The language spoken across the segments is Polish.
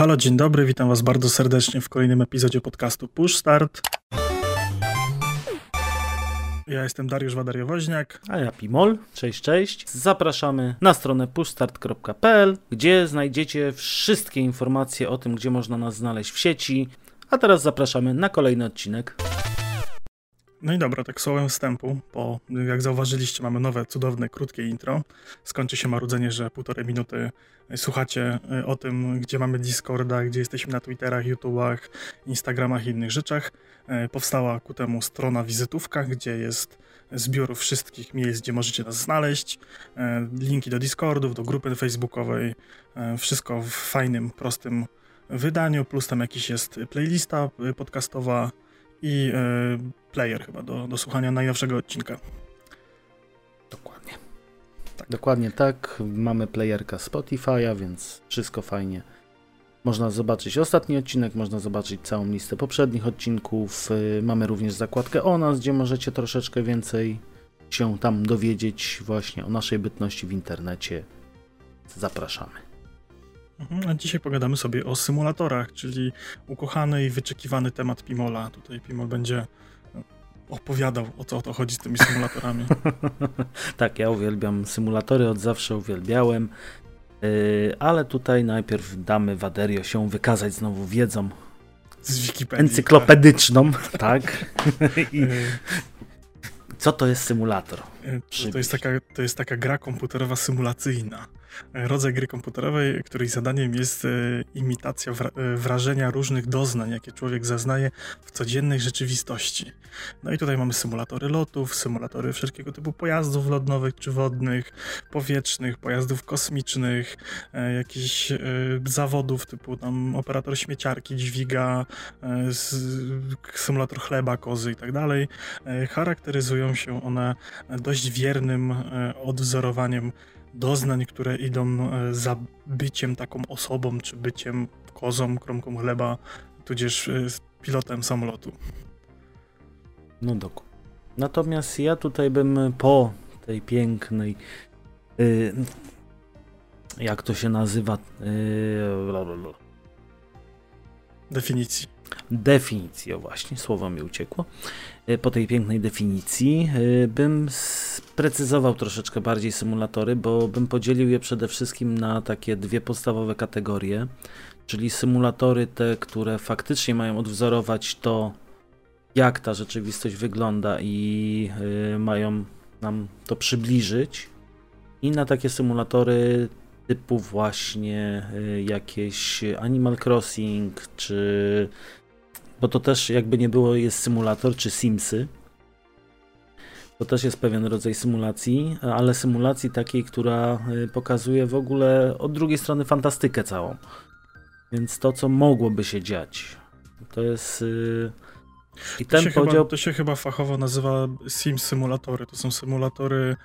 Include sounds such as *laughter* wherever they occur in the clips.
halo, dzień dobry, witam was bardzo serdecznie w kolejnym epizodzie podcastu Push Start. Ja jestem Dariusz Wadariowoźniak. A ja Pimol. Cześć, cześć. Zapraszamy na stronę pushstart.pl, gdzie znajdziecie wszystkie informacje o tym, gdzie można nas znaleźć w sieci. A teraz zapraszamy na kolejny odcinek. No i dobra, tak słowem wstępu, bo jak zauważyliście, mamy nowe, cudowne, krótkie intro. Skończy się marudzenie, że półtorej minuty słuchacie y, o tym, gdzie mamy Discorda, gdzie jesteśmy na Twitterach, YouTubach, Instagramach i innych rzeczach. Y, powstała ku temu strona wizytówka, gdzie jest zbiór wszystkich miejsc, gdzie możecie nas znaleźć. Linki do Discordów, do grupy facebookowej. Wszystko w fajnym, prostym wydaniu, plus tam jakiś jest playlista podcastowa i player chyba do, do słuchania najnowszego odcinka. Dokładnie. Tak. Dokładnie tak. Mamy playerka Spotify'a, więc wszystko fajnie. Można zobaczyć ostatni odcinek, można zobaczyć całą listę poprzednich odcinków. Y, mamy również zakładkę o nas, gdzie możecie troszeczkę więcej się tam dowiedzieć właśnie o naszej bytności w internecie. Zapraszamy. Mhm, a dzisiaj pogadamy sobie o symulatorach, czyli ukochany i wyczekiwany temat Pimola. Tutaj Pimol będzie opowiadał, o co o to chodzi z tymi symulatorami. *laughs* tak, ja uwielbiam symulatory, od zawsze uwielbiałem, yy, ale tutaj najpierw damy Waderio się wykazać znowu wiedzą z Wikipedii, encyklopedyczną, *laughs* tak? *laughs* I yy. co to jest symulator? To, to, jest taka, to jest taka gra komputerowa symulacyjna rodzaj gry komputerowej, której zadaniem jest e, imitacja e, wrażenia różnych doznań, jakie człowiek zaznaje w codziennej rzeczywistości. No i tutaj mamy symulatory lotów, symulatory wszelkiego typu pojazdów lodnowych czy wodnych, powietrznych, pojazdów kosmicznych, e, jakichś zawodów typu tam operator śmieciarki, dźwiga, symulator chleba, kozy i tak dalej. Charakteryzują się one dość wiernym odwzorowaniem doznań, które idą e, za byciem taką osobą, czy byciem kozą, kromką chleba, tudzież e, pilotem samolotu. No dokładnie. Natomiast ja tutaj bym po tej pięknej, yy, jak to się nazywa, yy, definicji. Definicji, o właśnie, słowo mi uciekło. E, po tej pięknej definicji e, bym sprecyzował troszeczkę bardziej symulatory, bo bym podzielił je przede wszystkim na takie dwie podstawowe kategorie, czyli symulatory te, które faktycznie mają odwzorować to, jak ta rzeczywistość wygląda i e, mają nam to przybliżyć, i na takie symulatory typu właśnie jakieś Animal Crossing czy bo to też jakby nie było jest symulator czy Simsy. To też jest pewien rodzaj symulacji, ale symulacji takiej, która y, pokazuje w ogóle od drugiej strony fantastykę całą. Więc to, co mogłoby się dziać, to jest. Y, I ten to się podział. Chyba, to się chyba fachowo nazywa Sim symulatory. To są symulatory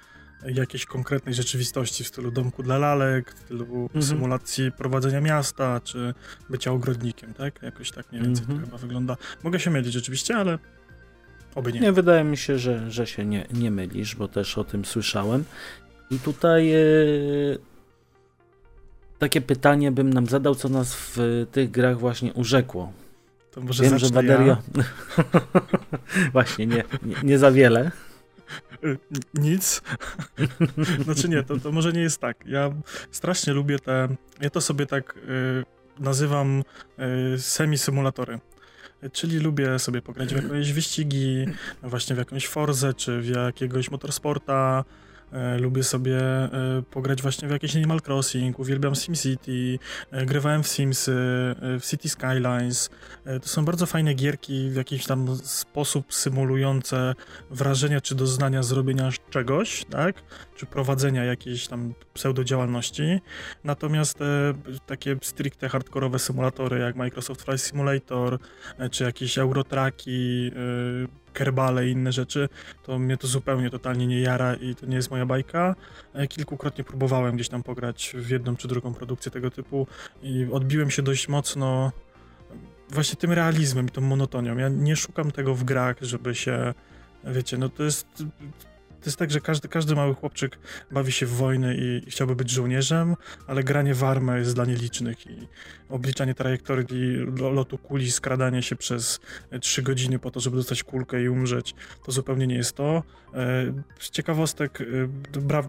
jakiejś konkretnej rzeczywistości w stylu domku dla lalek, w stylu mhm. symulacji prowadzenia miasta, czy bycia ogrodnikiem, tak? Jakoś tak mniej więcej mhm. to chyba wygląda. Mogę się mylić rzeczywiście, ale oby nie. Nie, wydaje mi się, że, że się nie, nie mylisz, bo też o tym słyszałem. I tutaj yy, takie pytanie bym nam zadał, co nas w tych grach właśnie urzekło. To może Wiem, że Baderio... Ja. *laughs* właśnie, nie, nie, nie za wiele. Nic. *laughs* znaczy nie, to, to może nie jest tak. Ja strasznie lubię te, ja to sobie tak y, nazywam y, semi-symulatory. Czyli lubię sobie pograć w jakieś wyścigi, właśnie w jakąś Forzę, czy w jakiegoś motorsporta, lubię sobie e, pograć właśnie w jakiś Animal Crossing, uwielbiam SimCity, e, grywałem w Sims, w City Skylines. To są bardzo fajne gierki, w jakiś tam sposób symulujące wrażenia czy doznania zrobienia czegoś, tak? Czy prowadzenia jakiejś tam pseudodziałalności. Natomiast takie stricte hardkorowe symulatory jak Microsoft Flight Simulator, czy jakieś Eurotraki, kerbale i inne rzeczy, to mnie to zupełnie, totalnie nie jara i to nie jest moja bajka. E, kilkukrotnie próbowałem gdzieś tam pograć w jedną czy drugą produkcję tego typu i odbiłem się dość mocno właśnie tym realizmem i tą monotonią. Ja nie szukam tego w grach, żeby się, wiecie, no to jest to jest tak, że każdy, każdy mały chłopczyk bawi się w wojnę i, chciałby być żołnierzem, ale granie w armę jest dla nielicznych i obliczanie trajektorii lotu kuli, skradanie się przez trzy godziny po to, żeby dostać kulkę i umrzeć, to zupełnie nie jest to. Z ciekawostek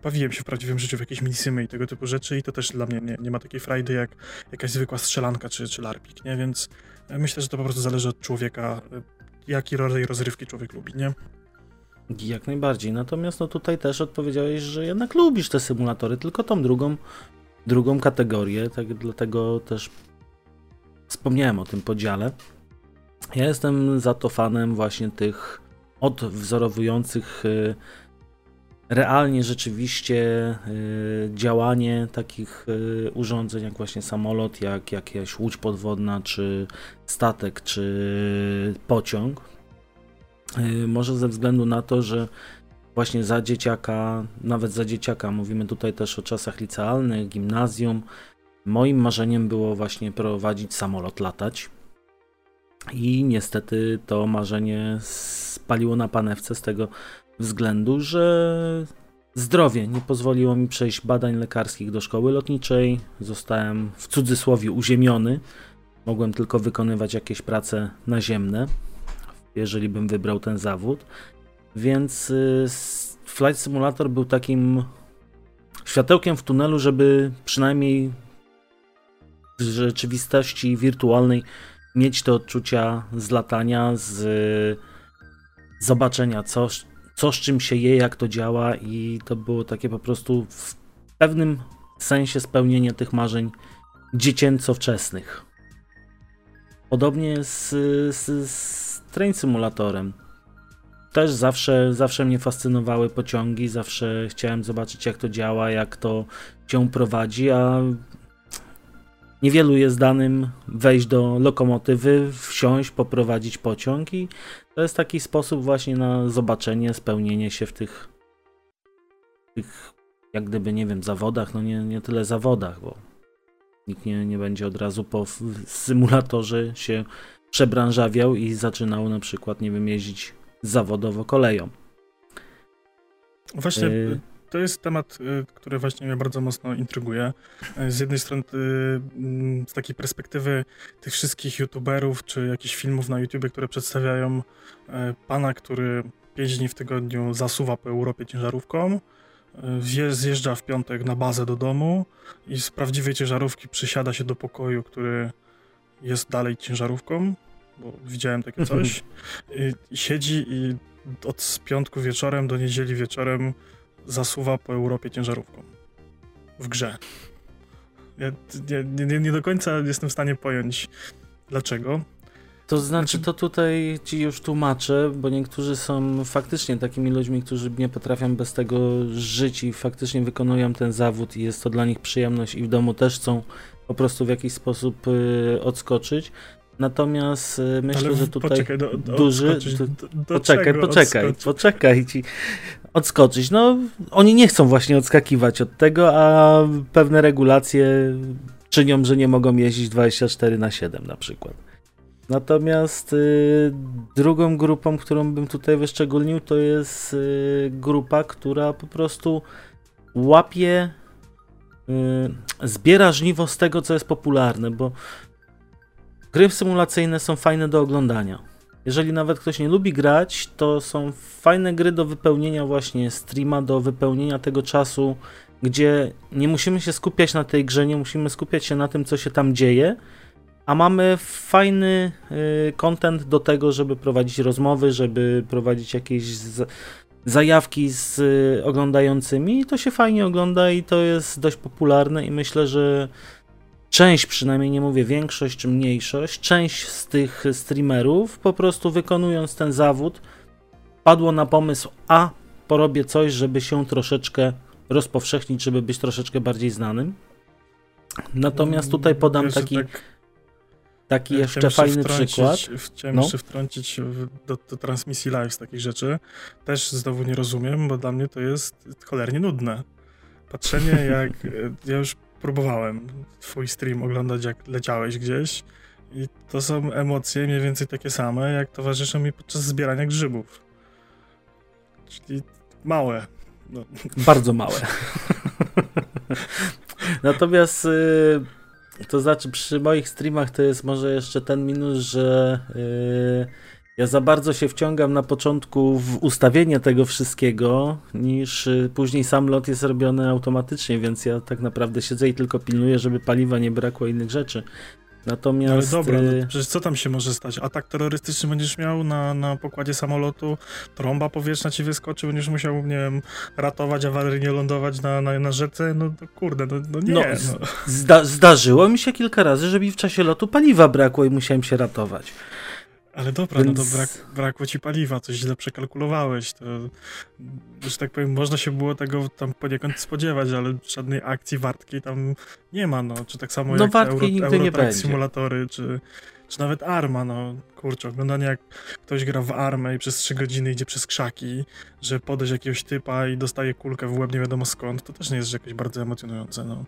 bawiłem się w prawdziwym życiu w jakieś minisymy i tego typu rzeczy i to też dla mnie nie, nie ma takiej frajdy jak jakaś zwykła strzelanka czy, czy larpik, nie? Więc myślę, że to po prostu zależy od człowieka, jaki rodzaj rozrywki człowiek lubi, nie? Jak najbardziej. Natomiast no tutaj też odpowiedziałeś, że jednak lubisz te symulatory, tylko tą drugą, drugą kategorię, tak dlatego też wspomniałem o tym podziale. Ja jestem za to fanem właśnie tych odwzorowujących y, realnie rzeczywiście y, działanie takich y, urządzeń jak właśnie samolot, jak jakaś łódź podwodna, czy statek, czy pociąg. Y, może ze względu na to, że właśnie za dzieciaka, nawet za dzieciaka, mówimy tutaj też o czasach licealnych, gimnazjum, moim marzeniem było właśnie prowadzić samolot, latać. I niestety to marzenie spaliło na panewce z tego względu, że zdrowie nie pozwoliło mi przejść badań lekarskich do szkoły lotniczej. Zostałem w cudzysłowie uziemiony. Mogłem tylko wykonywać jakieś prace naziemne, jeżeli bym wybrał ten zawód. Więc y, Flight Simulator był takim światełkiem w tunelu, żeby przynajmniej w rzeczywistości wirtualnej mieć te odczucia z latania, z zobaczenia, co, co z czym się je, jak to działa, i to było takie po prostu w pewnym sensie spełnienie tych marzeń dziecięco wczesnych. Podobnie z, z, z Train Simulatorem. Też zawsze, zawsze mnie fascynowały pociągi, zawsze chciałem zobaczyć, jak to działa, jak to się prowadzi, a Niewielu jest danym wejść do lokomotywy, wsiąść, poprowadzić pociąg i to jest taki sposób właśnie na zobaczenie, spełnienie się w tych, tych jak gdyby, nie wiem, zawodach, no nie, nie tyle zawodach, bo nikt nie, nie będzie od razu po symulatorze się przebranżawiał i zaczynał na przykład, nie wiem, jeździć zawodowo koleją. Właśnie y to jest temat, y, który właśnie mnie bardzo mocno intryguje. Y, z jednej strony y, mm, z takiej perspektywy tych wszystkich youtuberów, czy jakichś filmów na YouTube, które przedstawiają pana, który 5 dni w tygodniu zasuwa po Europie ciężarówką, zjeżdża w piątek na bazę do domu i z prawdziwej ciężarówki przysiada się do pokoju, który jest dalej ciężarówką, bo widziałem takie coś, i siedzi i od piątku wieczorem do niedzieli wieczorem zasuwa po Europie ciężarówką. W grze. Ja nie, nie, nie do końca jestem w stanie pojąć dlaczego. To znaczy, znaczy, to tutaj ci już tłumaczę, bo niektórzy są faktycznie takimi ludźmi, którzy nie potrafią bez tego żyć i faktycznie wykonują ten zawód i jest to dla nich przyjemność i w domu też chcą po prostu w jakiś sposób y, odskoczyć. Natomiast y, myślę, Ale że tutaj poczekaj, do, do duży. Do, do poczekaj, poczekaj, odskoczyć? poczekaj ci odskoczyć. No, oni nie chcą właśnie odskakiwać od tego, a pewne regulacje czynią, że nie mogą jeździć 24 na 7 na przykład. Natomiast y, drugą grupą, którą bym tutaj wyszczególnił, to jest y, grupa, która po prostu łapie, y, zbiera żniwo z tego, co jest popularne, bo Gry symulacyjne są fajne do oglądania. Jeżeli nawet ktoś nie lubi grać, to są fajne gry do wypełnienia właśnie streama, do wypełnienia tego czasu, gdzie nie musimy się skupiać na tej grze, nie musimy skupiać się na tym, co się tam dzieje, a mamy fajny y, content do tego, żeby prowadzić rozmowy, żeby prowadzić jakieś zajawki z y, oglądającymi. I to się fajnie ogląda i to jest dość popularne i myślę, że część, przynajmniej nie mówię większość czy mniejszość, część z tych streamerów po prostu wykonując ten zawód padło na pomysł, a porobię coś, żeby się troszeczkę rozpowszechnić, żeby być troszeczkę bardziej znanym. Natomiast tutaj podam taki, tak, taki ja jeszcze fajny przykład. Chciałem no. jeszcze wtrącić do, do, transmisji live z takich rzeczy. Też znowu nie rozumiem, bo dla mnie to jest cholernie nudne. Patrzenie *laughs* jak, ja już próbowałem twój stream oglądać, jak leciałeś gdzieś i to są emocje mniej więcej takie same, jak towarzyszą mi podczas zbierania grzybów. Czyli małe. No. Bardzo małe. *laughs* Natomiast y, to znaczy przy moich streamach to jest może jeszcze ten minus, że y, ja za bardzo się wciągam na początku w ustawienie tego wszystkiego, niż y, później sam lot jest robiony automatycznie, więc ja tak naprawdę siedzę i tylko pilnuję, żeby paliwa nie brakło innych rzeczy. Natomiast. No ale dobra, no, przecież co tam się może stać? Atak terrorystyczny będziesz miał na, na pokładzie samolotu, trąba powietrzna ci wyskoczy, będziesz musiał, nie wiem, ratować, awaryjnie lądować na, na, na rzece. No kurde, no, no nie. No, no. Zda zdarzyło mi się kilka razy, że mi w czasie lotu paliwa brakło i musiałem się ratować. Ale dobra, Więc... no to brak, brakło ci paliwa, coś źle przekalkulowałeś. To, że tak powiem, można się było tego tam poniekąd spodziewać, ale żadnej akcji wartkiej tam nie ma, no. Czy tak samo no, jak Euro, nigdy nie będzie. symulatory, czy, czy nawet Arma, no. Kurczę, oglądanie jak ktoś gra w Armę i przez 3 godziny idzie przez krzaki, że podejść jakiegoś typa i dostaje kulkę w łeb nie wiadomo skąd, to też nie jest jakoś bardzo emocjonujące, no.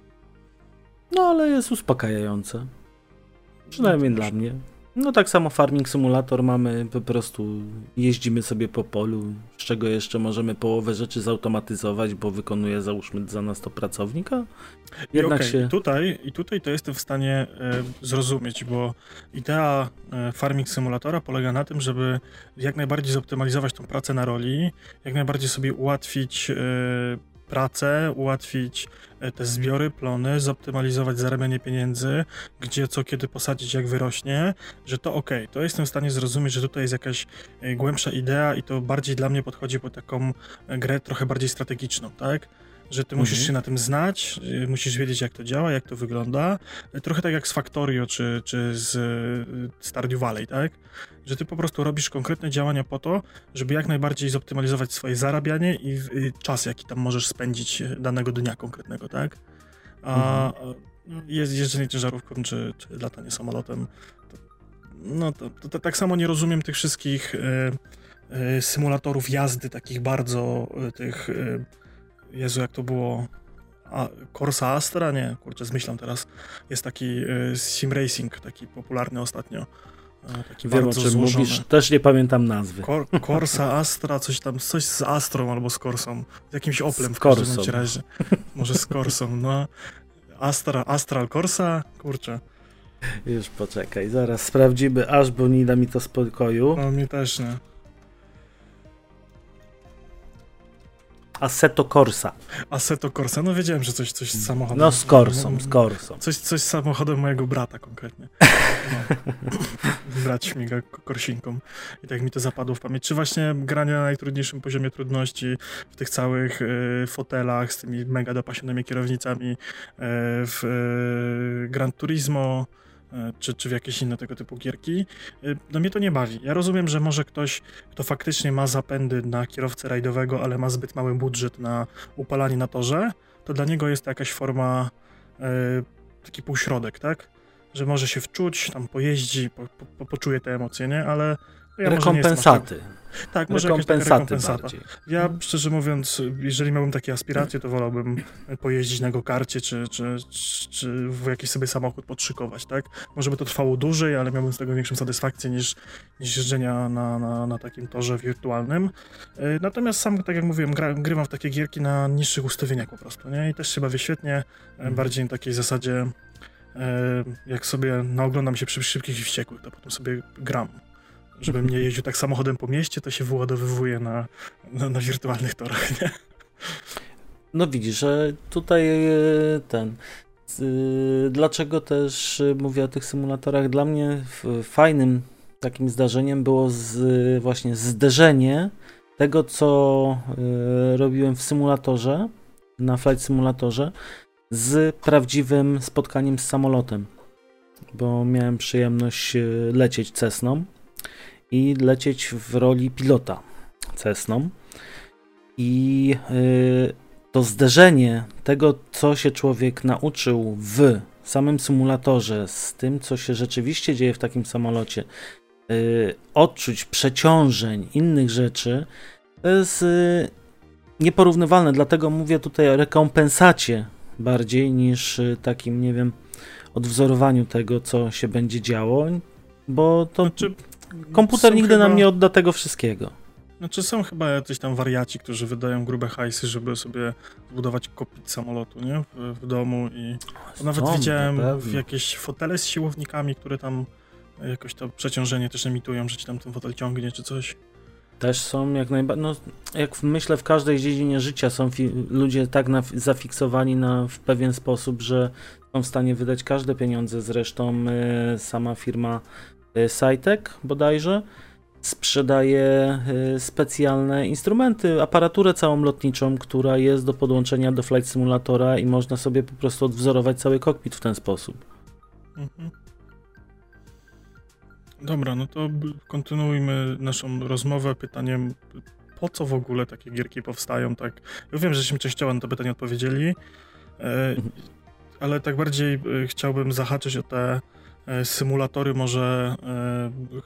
No, ale jest uspokajające. Przynajmniej no, dla mnie. No tak samo Farming Simulator mamy, po prostu jeździmy sobie po polu, z czego jeszcze możemy połowę rzeczy zautomatyzować, bo wykonuje załóżmy za nas to pracownika. Jednak I okay, się... I tutaj, I tutaj to jestem w stanie e, zrozumieć, bo idea e, Farming Simulatora polega na tym, żeby jak najbardziej zoptymalizować tą pracę na roli, jak najbardziej sobie ułatwić e, pracę, ułatwić e, te zbiory, plony, zoptymalizować zarabianie pieniędzy, gdzie co kiedy posadzić, jak wyrośnie, że to ok, to jestem w stanie zrozumieć, że tutaj jest jakaś e, głębsza idea i to bardziej dla mnie podchodzi po taką e, grę trochę bardziej strategiczną, tak? Że ty musisz mhm. się na tym znać, musisz wiedzieć, jak to działa, jak to wygląda. Trochę tak jak z Factorio czy, czy z Stardew Valley, tak? Że ty po prostu robisz konkretne działania po to, żeby jak najbardziej zoptymalizować swoje zarabianie i, i czas, jaki tam możesz spędzić danego dnia konkretnego, tak? A mhm. jest jeżdżenie ciężarówką czy, czy latanie samolotem, to, no to, to, to, tak samo nie rozumiem tych wszystkich y, y, symulatorów jazdy, takich bardzo y, tych Jezu, jak to było? A, Corsa Astra? Nie, kurczę, zmyślam teraz. Jest taki y, sim racing, taki popularny ostatnio. E, taki Wiem, o czym złożony. mówisz, też nie pamiętam nazwy. Cor Corsa Astra, coś tam, coś z Astrą albo z Corsą. Z jakimś Oplem z w każdym razie. Może z Corsą, no. Astra, Astral Corsa? Kurczę. Już poczekaj, zaraz sprawdzimy, aż bo nie da mi to spokoju. No, mi też nie. Assetto Corsa. Assetto Corsa, no wiedziałem, że coś, coś z samochodem. No z Corsą, z Corsą. Coś, coś z samochodem mojego brata konkretnie. *laughs* No. Brat śmiga korsinką. I tak mi to zapadło w pamięć. Czy właśnie granie na najtrudniejszym poziomie trudności w tych całych y, fotelach z tymi mega dopasionymi kierownicami y, w y, Gran Turismo, czy, czy w jakieś inne tego typu gierki. E, no mnie to nie bawi. Ja rozumiem, że może ktoś, kto faktycznie ma zapędy na kierowcę rajdowego, ale ma zbyt mały budżet na upalanie na torze, to dla niego jest to jakaś forma, e, taki półśrodek, tak? Że może się wczuć, tam pojeździ, po, po, poczuje te emocje, nie? Ale ja rekompensaty. Tak, może rekompensaty rekompensata. Bardziej. Ja szczerze mówiąc, jeżeli miałbym takie aspiracje, to wolałbym pojeździć na gokarcie, czy, czy, czy w jakiś sobie samochód podszykować, tak? Może by to trwało dłużej, ale miałbym z tego większą satysfakcję niż, niż jeżdżenia na, na, na takim torze wirtualnym. E, natomiast sam, tak jak mówiłem, gra, grywam w takie gierki na niższych ustawieniach po prostu, nie? I też się bawię świetnie, e, mhm. bardziej na takiej zasadzie e, jak sobie naoglądam się przy szybkich i wściekłych, to potem sobie gram żebym nie jeździł tak samochodem po mieście, to się wyładowywuje na, na, na wirtualnych torach, nie? No widzisz, że tutaj e, ten. Dlaczego też mówię o tych symulatorach? Dla mnie fajnym takim zdarzeniem było z, właśnie zderzenie tego, co e, robiłem w symulatorze, na flight symulatorze, z prawdziwym spotkaniem z samolotem. Bo miałem przyjemność e, lecieć Cessną i lecieć w roli pilota Cessną. I yy, to zderzenie tego, co się człowiek nauczył w samym symulatorze, z tym, co się rzeczywiście dzieje w takim samolocie, yy, odczuć przeciążeń, innych rzeczy, to jest yy, nieporównywalne. Dlatego mówię tutaj o rekompensacie bardziej niż y, takim, nie wiem, odwzorowaniu tego, co się będzie działo, bo to. Znaczy, Komputer nigdy chyba... nam nie odda tego wszystkiego. Znaczy są chyba jacyś tam wariaci, którzy wydają grube hajsy, żeby sobie zbudować kokpit samolotu, nie? W, w domu i nawet Są, widziałem jakieś fotele z siłownikami, które tam jakoś to przeciążenie też emitują, że ci tam ten fotel ciągnie czy coś. Też są jak najbardziej, no jak myślę w każdej dziedzinie życia są ludzie tak na, zafiksowani na, w pewien sposób, że są w stanie wydać każde pieniądze. Zresztą y, sama firma y, Cytek bodajże sprzedaje y, specjalne instrumenty, aparaturę całą lotniczą, która jest do podłączenia do Flight Simulatora i można sobie po prostu odwzorować cały kokpit w ten sposób. Mhm. Dobra, no to kontynuujmy naszą rozmowę pytaniem, po co w ogóle takie gierki powstają, tak? Ja wiem, żeśmy częściowo na to pytanie odpowiedzieli, e, mhm. ale tak bardziej e, chciałbym zahaczyć o te e, symulatory, może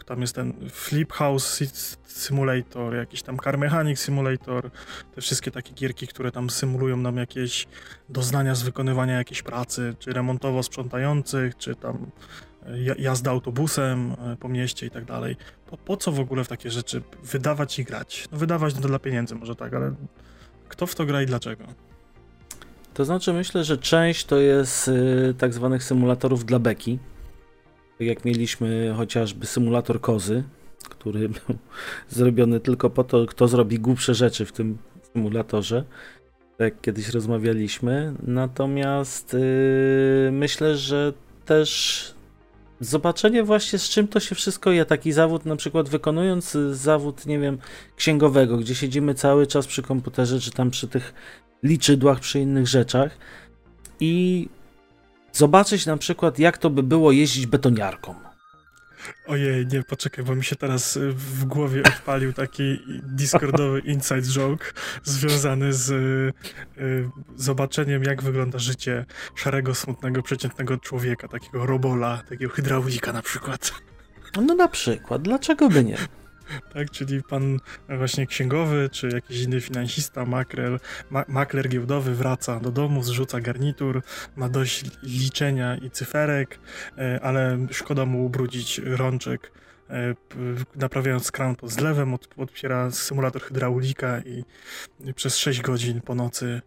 tam jest ten Flip House Simulator, jakiś tam Car Mechanic Simulator, te wszystkie takie gierki, które tam symulują nam jakieś doznania z wykonywania jakiejś pracy, czy remontowo-sprzątających, czy tam jazda autobusem e, po mieście i tak dalej. Po, po co w ogóle w takie rzeczy wydawać i grać? No wydawać to dla pieniędzy może tak, ale kto w to gra i dlaczego? To znaczy myślę, że część to jest y, tak zwanych symulatorów dla beki. Tak jak mieliśmy chociażby symulator kozy, który *laughs* był zrobiony tylko po to, kto zrobi głupsze rzeczy w tym symulatorze. Tak kiedyś rozmawialiśmy. Natomiast y, myślę, że też zobaczenie właśnie z czym to się wszystko je. Taki zawód, na przykład wykonując zawód, nie wiem, księgowego, gdzie siedzimy cały czas przy komputerze, czy tam przy tych liczydłach, przy innych rzeczach i zobaczyć na przykład, jak to by było jeździć betoniarką. Ojej, nie, poczekaj, bo mi się teraz y, w głowie odpalił taki discordowy *laughs* inside joke związany z y, y, zobaczeniem, jak wygląda życie szarego, smutnego, przeciętnego człowieka, takiego robola, takiego hydraulika na przykład. No na przykład, dlaczego by nie? Tak? Czyli pan właśnie księgowy, czy jakiś inny finansista, makrel, ma, makler giełdowy wraca do domu, zrzuca garnitur, ma dość liczenia i cyferek, e, ale szkoda mu ubrudzić rączek e, naprawiając kran pod zlewem, od, odpiera symulator hydraulika i, przez 6 godzin po nocy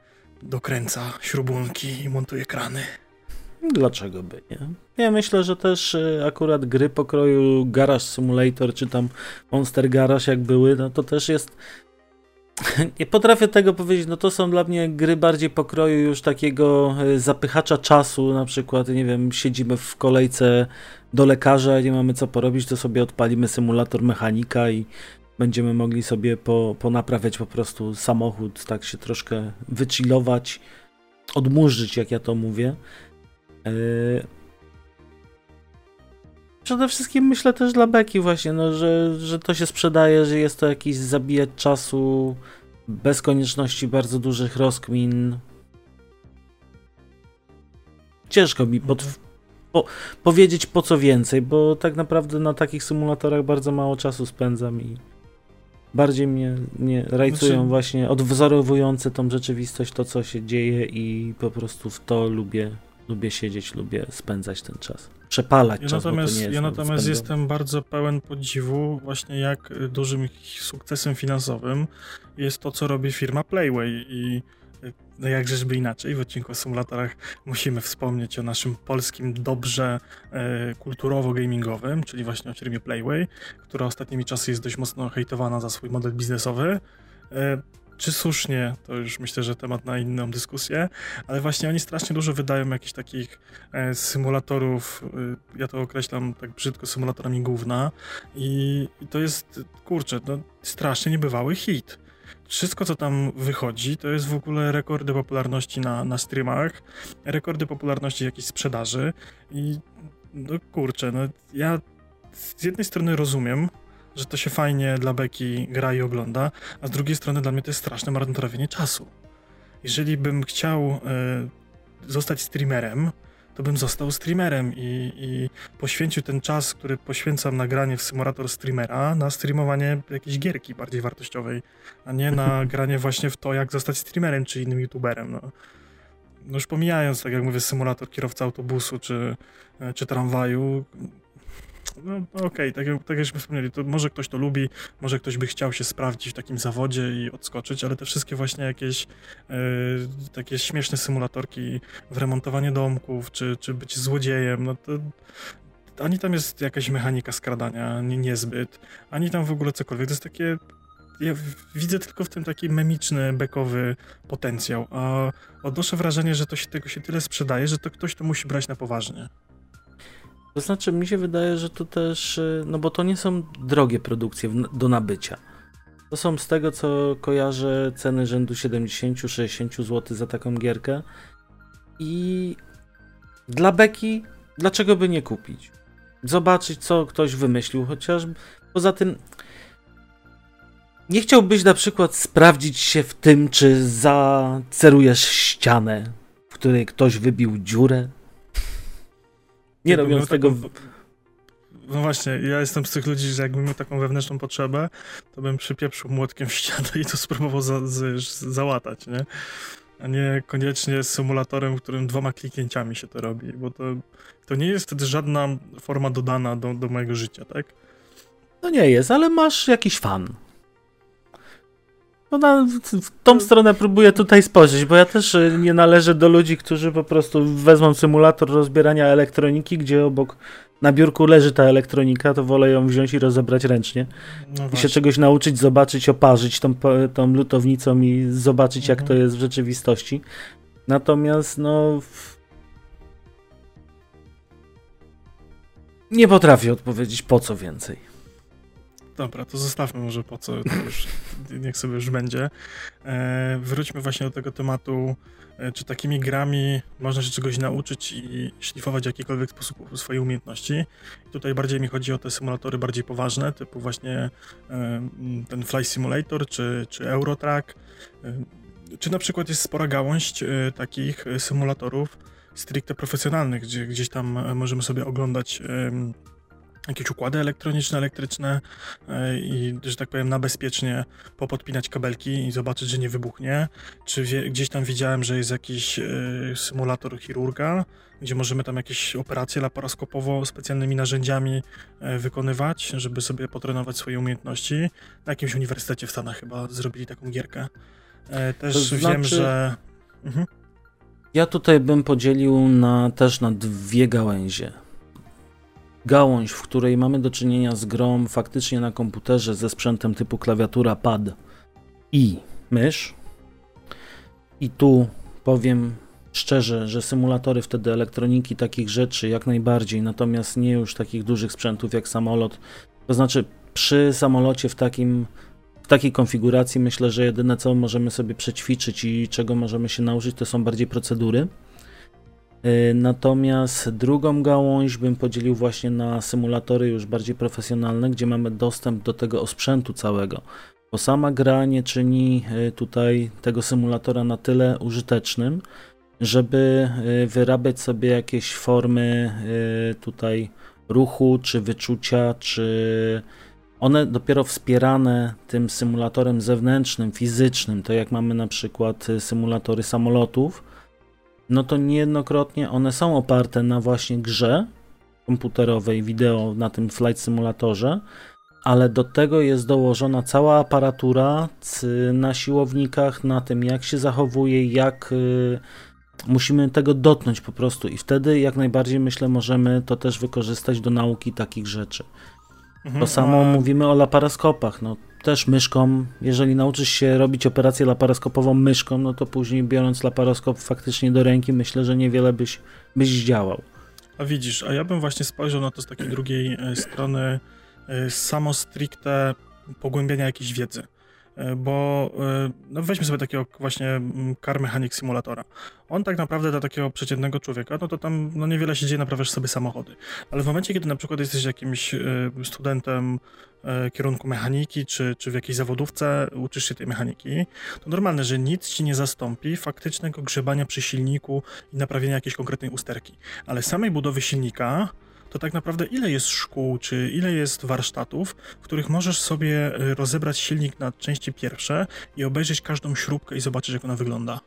dokręca śrubunki i montuje krany. Dlaczego by nie? Ja myślę, że też y, akurat gry pokroju Garage Simulator, czy tam Monster Garage jak były, no to też jest... *laughs* Nie potrafię tego powiedzieć, no to są dla mnie gry bardziej pokroju już takiego y, zapychacza czasu, na przykład, nie wiem, siedzimy w kolejce do lekarza, nie mamy co porobić, to sobie odpalimy symulator mechanika i będziemy mogli sobie po, ponaprawiać po prostu samochód, tak się troszkę wychillować, odmurzyć, jak ja to mówię. Yy, przede wszystkim myślę też dla Beki właśnie, no, że, że to się sprzedaje, że jest to jakiś zabijać czasu bez konieczności bardzo dużych rozkmin. Ciężko mi pod, po, powiedzieć po co więcej, bo tak naprawdę na takich symulatorach bardzo mało czasu spędzam i bardziej mnie, mnie rajcują znaczy... właśnie odwzorowujące tą rzeczywistość, to co się dzieje i po prostu w to lubię lubię siedzieć, lubię spędzać ten czas. Przepalać ja czas, natomiast, Ja natomiast jestem bardzo pełen podziwu właśnie jak dużym sukcesem finansowym jest to, co robi firma Playway i no jak żeby inaczej, w odcinku o symulatorach musimy wspomnieć o naszym polskim dobrze e, kulturowo-gamingowym, czyli właśnie o firmie Playway, która ostatnimi czasy jest dość mocno hejtowana za swój model biznesowy. E, czy słusznie, to już myślę, że temat na inną dyskusję, ale właśnie oni strasznie dużo wydają jakichś takich e, symulatorów, e, ja to określam tak brzydko symulatorami główna i, i to jest, kurczę, no, strasznie niebywały hit. Wszystko, co tam wychodzi, to jest w ogóle rekordy popularności na, na streamach, rekordy popularności jakiejś sprzedaży i no kurczę, no ja z jednej strony rozumiem, że to się fajnie dla Beki gra i ogląda, a z drugiej strony dla mnie to jest straszne marnotrawienie czasu. Jeżeli bym chciał y, zostać streamerem, to bym został streamerem i, i, poświęcił ten czas, który poświęcam na granie w symulator streamera, na streamowanie jakiejś gierki bardziej wartościowej, a nie na *laughs* granie właśnie w to, jak zostać streamerem czy innym youtuberem. No. no już pomijając, tak jak mówię, symulator kierowca autobusu czy, czy tramwaju, no okej, okay, tak, jak, tak jakśmy wspomnieli, to może ktoś to lubi, może ktoś by chciał się sprawdzić w takim zawodzie i odskoczyć, ale te wszystkie właśnie jakieś e, takie śmieszne symulatorki w remontowanie domków, czy, czy być złodziejem, no to ani tam jest jakaś mechanika skradania, nie, niezbyt, ani tam w ogóle cokolwiek. To jest takie ja widzę tylko w tym taki memiczny, bekowy potencjał, a odnoszę wrażenie, że to się, tego się tyle sprzedaje, że to ktoś to musi brać na poważnie. To znaczy, mi się wydaje, że to też, y, no bo to nie są drogie produkcje do nabycia. To są z tego, co kojarzę, ceny rzędu 70-60 zł za taką gierkę. I dla beki, dlaczego by nie kupić? Zobaczyć, co ktoś wymyślił, chociaż poza tym. Nie chciałbyś na przykład sprawdzić się w tym, czy zacerujesz ścianę, w której ktoś wybił dziurę, nie robiąc tego. Taką, no właśnie, ja jestem z tych ludzi, że jakbym miał taką wewnętrzną potrzebę, to bym przypieprzył młotkiem w ścianę i to spróbował za, za, załatać, nie? A nie koniecznie z symulatorem, w którym dwoma kliknięciami się to robi, bo to, to nie jest wtedy żadna forma dodana do, do mojego życia, tak? No nie jest, ale masz jakiś fan. No na, w tą stronę próbuję tutaj spojrzeć, bo ja też y, nie należę do ludzi, którzy po prostu wezmą symulator rozbierania elektroniki, gdzie obok na biurku leży ta elektronika, to wolę ją wziąć i rozebrać ręcznie. No I się czegoś nauczyć, zobaczyć, oparzyć tą, tą lutownicą i zobaczyć, mhm. jak to jest w rzeczywistości. Natomiast, no. Nie potrafię odpowiedzieć, po co więcej. Dobra, to zostawmy może po co, już, niech sobie już będzie. E, wróćmy właśnie do tego tematu, e, czy takimi grami można się czegoś nauczyć i szlifować w jakikolwiek sposób swoje umiejętności. I tutaj bardziej mi chodzi o te symulatory bardziej poważne, typu właśnie e, ten Fly Simulator, czy, czy Eurotrack, e, czy na przykład jest spora gałąź e, takich symulatorów stricte profesjonalnych, gdzie gdzieś tam e, możemy sobie oglądać jakieś układy elektroniczne, elektryczne e, i, że tak powiem, na bezpiecznie popodpinać kabelki i zobaczyć, że nie wybuchnie. Czy wie, gdzieś tam widziałem, że jest jakiś y, symulator chirurga, gdzie możemy tam jakieś operacje laparoskopowo specjalnymi narzędziami y, wykonywać, żeby sobie potrenować swoje umiejętności. Na jakimś uniwersytecie w Stanach chyba zrobili taką gierkę. Y, też to znaczy... wiem, że... Mhm. Ja tutaj bym podzielił na, też na dwie gałęzie gałąź, w której mamy do czynienia z grą faktycznie na komputerze ze sprzętem typu klawiatura, pad i mysz. I tu powiem szczerze, że symulatory wtedy elektroniki takich rzeczy jak najbardziej, natomiast nie już takich dużych sprzętów jak samolot. To znaczy przy samolocie w takim w takiej konfiguracji myślę, że jedyne co możemy sobie przećwiczyć i czego możemy się nauczyć to są bardziej procedury. Y, natomiast drugą gałąź bym podzielił właśnie na symulatory już bardziej profesjonalne, gdzie mamy dostęp do tego osprzętu całego. Bo sama gra nie czyni y, tutaj tego symulatora na tyle użytecznym, żeby y, wyrabiać sobie jakieś formy tutaj ruchu, czy wyczucia, czy one dopiero wspierane tym symulatorem zewnętrznym, fizycznym, to jak mamy na przykład symulatory samolotów, no to niejednokrotnie one są oparte na właśnie grze komputerowej, wideo na tym Flight Simulatorze, ale do tego jest dołożona cała aparatura na siłownikach, na tym jak się zachowuje, jak y, musimy tego dotknąć po prostu i wtedy jak najbardziej myślę możemy to też wykorzystać do nauki takich rzeczy. Mhm, to samo a... mówimy o laparoskopach. No, też myszką, jeżeli nauczysz się robić operację laparoskopową myszką, no to później biorąc laparoskop faktycznie do ręki, myślę, że niewiele byś, byś zdziałał. A widzisz, a ja bym właśnie spojrzał na to z takiej drugiej e, strony, e, samo stricte pogłębiania jakiejś wiedzy. E, bo e, no weźmy sobie takiego właśnie mm, car mechanic simulatora. On tak naprawdę dla takiego przeciętnego człowieka, no to tam no niewiele się dzieje, naprawiasz sobie samochody. Ale w momencie, kiedy na przykład jesteś jakimś e, studentem kierunku mechaniki, czy, czy w jakiejś zawodówce uczysz się tej mechaniki, to normalne, że nic ci nie zastąpi faktycznego grzebania przy silniku i naprawienia jakiejś konkretnej usterki. Ale samej budowy silnika to tak naprawdę ile jest szkół, czy ile jest warsztatów, w których możesz sobie y, rozebrać silnik na części pierwsze i obejrzeć każdą śrubkę i zobaczyć, jak ona wygląda.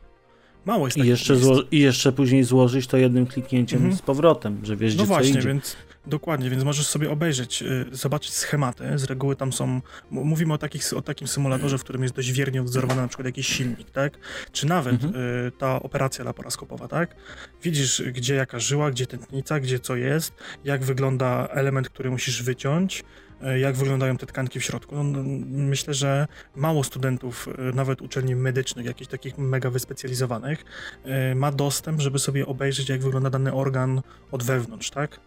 Mało jest I jeszcze, I jeszcze później złożyć to jednym kliknięciem mhm. z powrotem, że wiesz, no gdzie właśnie, idzie. więc Dokładnie, więc możesz sobie obejrzeć, y, zobaczyć schematy. Z reguły tam są. Mówimy o, takich, o takim symulatorze, w którym jest dość wiernie odzorowany na przykład jakiś silnik, tak? Czy nawet mhm. y, ta operacja laparoskopowa, tak? Widzisz, gdzie jaka żyła, gdzie tętnica, gdzie co jest, jak wygląda element, który musisz wyciąć, jak wyglądają te tkanki w środku. No, no, myślę, że mało studentów, y, nawet uczelni medycznych, jakichś takich mega wyspecjalizowanych, y, ma dostęp, żeby sobie obejrzeć, jak wygląda dany organ od wewnątrz, tak?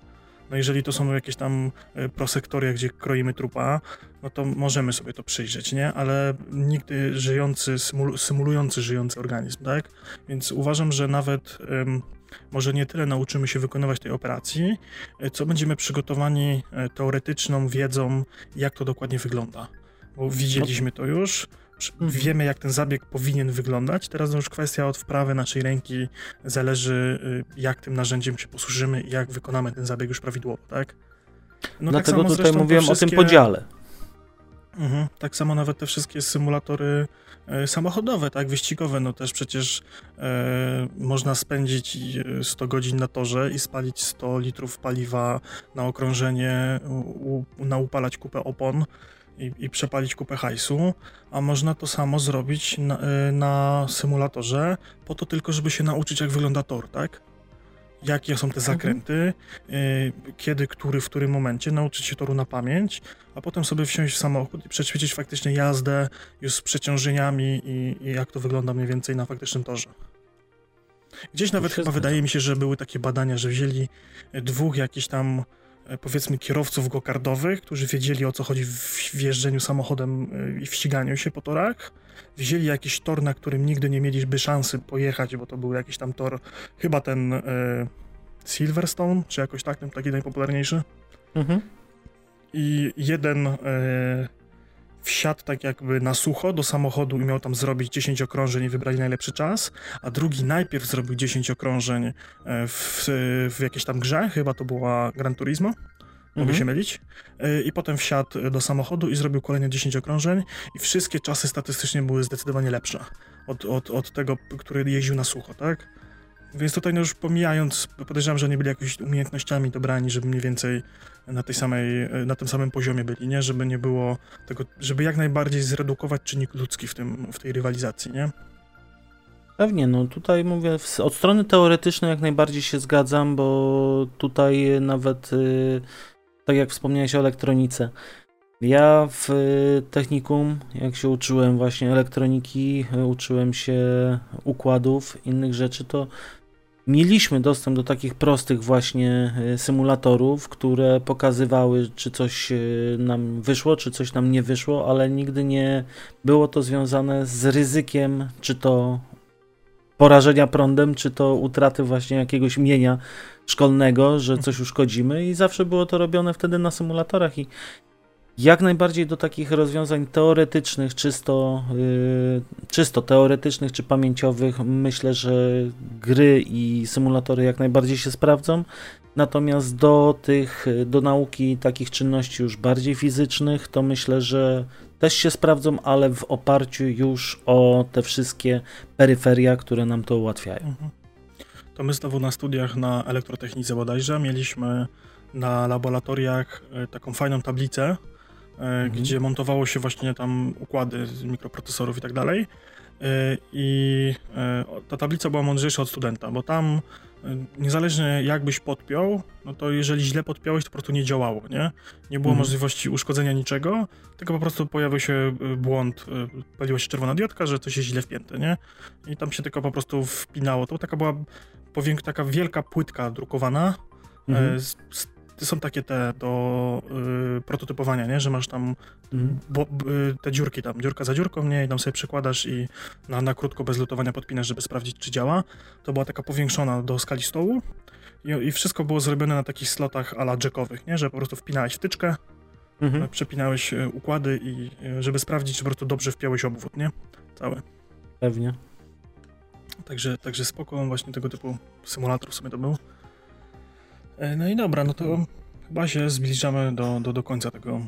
No jeżeli to są jakieś tam e, prosektoria, gdzie kroimy trupa, no to możemy sobie to przyjrzeć, nie? Ale nigdy żyjący, symul symulujący żyjący organizm, tak? Więc uważam, że nawet może nie tyle nauczymy się wykonywać tej operacji, e, co będziemy przygotowani e, teoretyczną wiedzą, jak to dokładnie wygląda. Bo widzieliśmy to już, Mhm. Wiemy, jak ten zabieg powinien wyglądać. Teraz już kwestia od wprawy naszej ręki zależy, y, jak tym narzędziem się posłużymy i jak wykonamy ten zabieg już prawidłowo, tak? No, Dlatego tak tutaj mówiłem wszystkie... o tym podziale. Mhm, tak samo nawet te wszystkie symulatory e, samochodowe, tak, wyścigowe, no też przecież e, można spędzić 100 godzin na torze i spalić 100 litrów paliwa na okrążenie, u, naupalać kupę opon i, i przepalić kupę hajsu, a można to samo zrobić na, y, na, symulatorze, po to tylko, żeby się nauczyć, jak wygląda tor, tak? Jakie są te mhm. zakręty, y, kiedy, który, w którym momencie, nauczyć się toru na pamięć, a potem sobie wsiąść w samochód i przećwiczyć faktycznie jazdę już z przeciążeniami i, i jak to wygląda mniej więcej na faktycznym torze. Gdzieś nawet chyba wydaje mi się, że były takie badania, że wzięli dwóch jakichś tam powiedzmy kierowców gokardowych, którzy wiedzieli o co chodzi w jeżdżeniu samochodem e, i w ściganiu się po torach. Wzięli jakiś tor, na którym nigdy nie mieliby szansy pojechać, bo to był jakiś tam tor, chyba ten e, Silverstone, czy jakoś tak, ten taki najpopularniejszy. Mhm. I jeden e, wsiadł tak jakby na sucho do samochodu i miał tam zrobić 10 okrążeń i wybrali najlepszy czas, a drugi najpierw zrobił 10 okrążeń e, w, w jakiejś tam grze, chyba to była Gran Turismo, mogę mhm. się mylić, e, i potem wsiadł do samochodu i zrobił kolejne 10 okrążeń i wszystkie czasy statystycznie były zdecydowanie lepsze od, od, od tego, który jeździł na sucho, tak? Więc tutaj no już pomijając, podejrzewam, że nie byli jakimiś umiejętnościami dobrani, żeby mniej więcej na tej samej, na tym samym poziomie byli, nie? Żeby nie było tego, żeby jak najbardziej zredukować czynnik ludzki w, tym, w tej rywalizacji, nie? Pewnie, no tutaj mówię, od strony teoretycznej jak najbardziej się zgadzam, bo tutaj nawet, y, tak jak wspomniałeś o elektronice, ja w technikum, jak się uczyłem właśnie elektroniki, uczyłem się układów, innych rzeczy, to mieliśmy dostęp do takich prostych właśnie e, symulatorów, które pokazywały, czy coś e, nam wyszło, czy coś nam nie wyszło, ale nigdy nie było to związane z ryzykiem, czy to porażenia prądem, czy to utraty właśnie jakiegoś mienia szkolnego, że coś uszkodzimy i zawsze było to robione wtedy na symulatorach i jak najbardziej do takich rozwiązań teoretycznych, czysto, yy, czysto teoretycznych czy pamięciowych, myślę, że gry i symulatory jak najbardziej się sprawdzą. Natomiast do tych, do nauki takich czynności już bardziej fizycznych, to myślę, że też się sprawdzą, ale w oparciu już o te wszystkie peryferia, które nam to ułatwiają. Mhm. To my znowu na studiach na elektrotechnice bodajże mieliśmy na laboratoriach e, taką fajną tablicę, mhm. gdzie montowało się właśnie tam układy z mikroprocesorów i tak dalej. E, I e, ta tablica była mądrzejsza od studenta, bo tam niezależnie jak byś podpiął, no to jeżeli źle podpiąłeś, to po prostu nie działało, nie? Nie było mhm. możliwości uszkodzenia niczego, tylko po prostu pojawił się błąd, paliła się czerwona diodka, że coś jest źle wpięte, nie? I tam się tylko po prostu wpinało. To taka była powięk, taka wielka płytka drukowana mhm. z, z są takie te do y, prototypowania, nie? Że masz tam mm. bo, y, te dziurki tam, dziurka za dziurką, nie? I tam sobie przekładasz i na, na krótko, bez lutowania podpinasz, żeby sprawdzić, czy działa. To była taka powiększona do skali stołu i, i wszystko było zrobione na takich slotach ala jackowych, nie? Że po prostu wpinałeś wtyczkę, mhm. przepinałeś y, układy i y, żeby sprawdzić, czy po prostu dobrze wpiąłeś obwód, nie? Cały. Pewnie. Także, także spoko, właśnie tego typu symulator sobie to był. E, no i dobra, no to chyba się zbliżamy do, do, do końca tego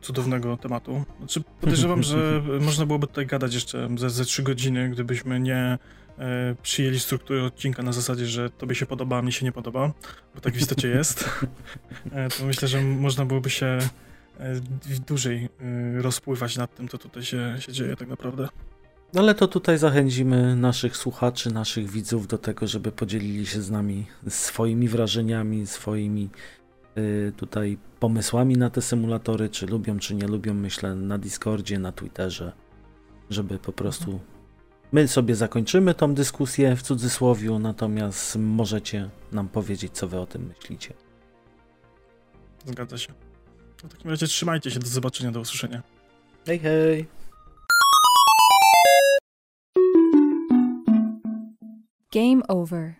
cudownego tematu. Znaczy, podejrzewam, że *laughs* można byłoby tutaj gadać jeszcze ze, ze 3 godziny, gdybyśmy nie e, przyjęli strukturę odcinka na zasadzie, że tobie się podoba, a mnie się nie podoba, bo tak w istocie jest, *laughs* e, to myślę, że można byłoby się e, dłużej e, rozpływać nad tym, co tutaj się, się dzieje tak naprawdę. No ale to tutaj zachęcimy naszych słuchaczy, naszych widzów do tego, żeby podzielili się z nami swoimi wrażeniami, swoimi y, tutaj pomysłami na te symulatory, czy lubią, czy nie lubią, myślę, na Discordzie, na Twitterze, żeby po prostu my sobie zakończymy tą dyskusję w cudzysłowiu, natomiast możecie nam powiedzieć, co wy o tym myślicie. Zgadza się. W takim razie trzymajcie się, do zobaczenia, do usłyszenia. Hej, hej! Game over.